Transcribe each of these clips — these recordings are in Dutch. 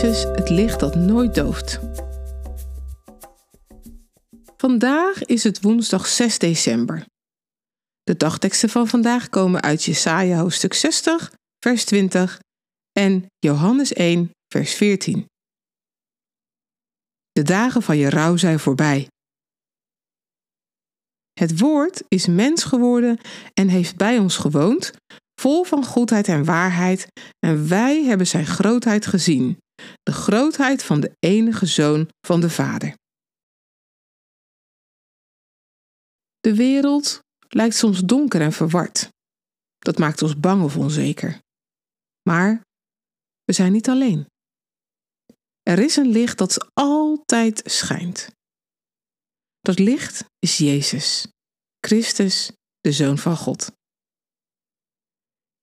Het licht dat nooit dooft. Vandaag is het woensdag 6 december. De dagteksten van vandaag komen uit Jesaja hoofdstuk 60, vers 20 en Johannes 1, vers 14. De dagen van je rouw zijn voorbij. Het woord is mens geworden en heeft bij ons gewoond, vol van goedheid en waarheid, en wij hebben zijn grootheid gezien, de grootheid van de enige zoon van de Vader. De wereld lijkt soms donker en verward. Dat maakt ons bang of onzeker. Maar we zijn niet alleen. Er is een licht dat altijd schijnt. Dat licht is Jezus, Christus, de Zoon van God.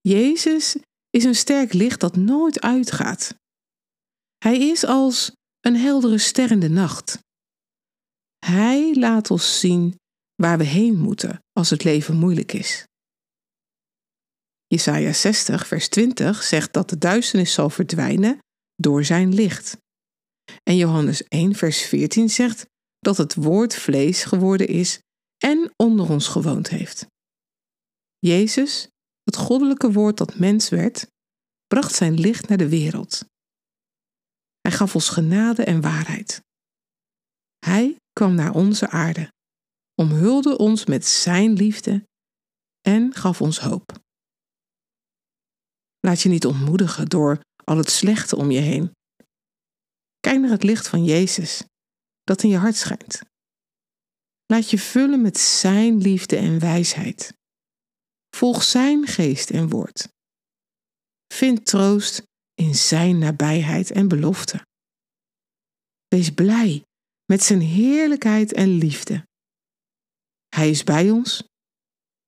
Jezus is een sterk licht dat nooit uitgaat. Hij is als een heldere ster in de nacht. Hij laat ons zien waar we heen moeten als het leven moeilijk is. Jesaja 60, vers 20 zegt dat de duisternis zal verdwijnen door zijn licht. En Johannes 1, vers 14 zegt dat het woord vlees geworden is en onder ons gewoond heeft. Jezus, het goddelijke woord dat mens werd, bracht zijn licht naar de wereld. Gaf ons genade en waarheid. Hij kwam naar onze aarde, omhulde ons met zijn liefde en gaf ons hoop. Laat je niet ontmoedigen door al het slechte om je heen. Kijk naar het licht van Jezus, dat in je hart schijnt. Laat je vullen met Zijn liefde en wijsheid. Volg Zijn geest en woord. Vind troost in Zijn nabijheid en belofte. Wees blij met Zijn heerlijkheid en liefde. Hij is bij ons,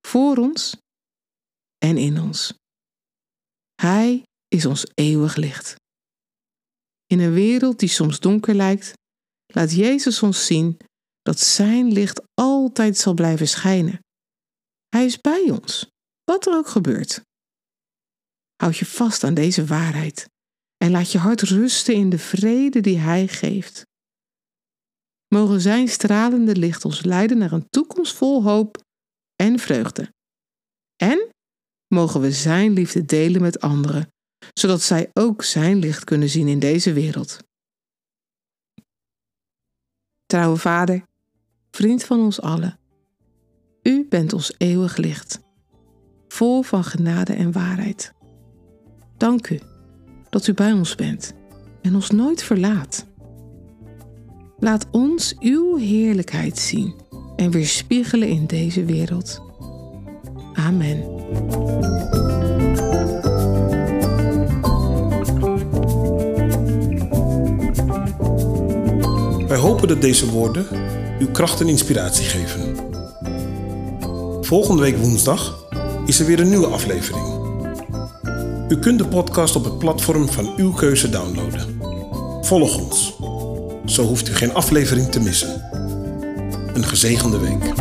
voor ons en in ons. Hij is ons eeuwig licht. In een wereld die soms donker lijkt, laat Jezus ons zien dat Zijn licht altijd zal blijven schijnen. Hij is bij ons, wat er ook gebeurt. Houd je vast aan deze waarheid en laat je hart rusten in de vrede die Hij geeft. Mogen Zijn stralende licht ons leiden naar een toekomst vol hoop en vreugde. En mogen we Zijn liefde delen met anderen, zodat zij ook Zijn licht kunnen zien in deze wereld. Trouwe Vader, vriend van ons allen, U bent ons eeuwig licht, vol van genade en waarheid. Dank U dat U bij ons bent en ons nooit verlaat. Laat ons Uw heerlijkheid zien en weerspiegelen in deze wereld. Amen. Wij hopen dat deze woorden uw kracht en inspiratie geven. Volgende week woensdag is er weer een nieuwe aflevering. U kunt de podcast op het platform van uw keuze downloaden. Volg ons. Zo hoeft u geen aflevering te missen. Een gezegende week.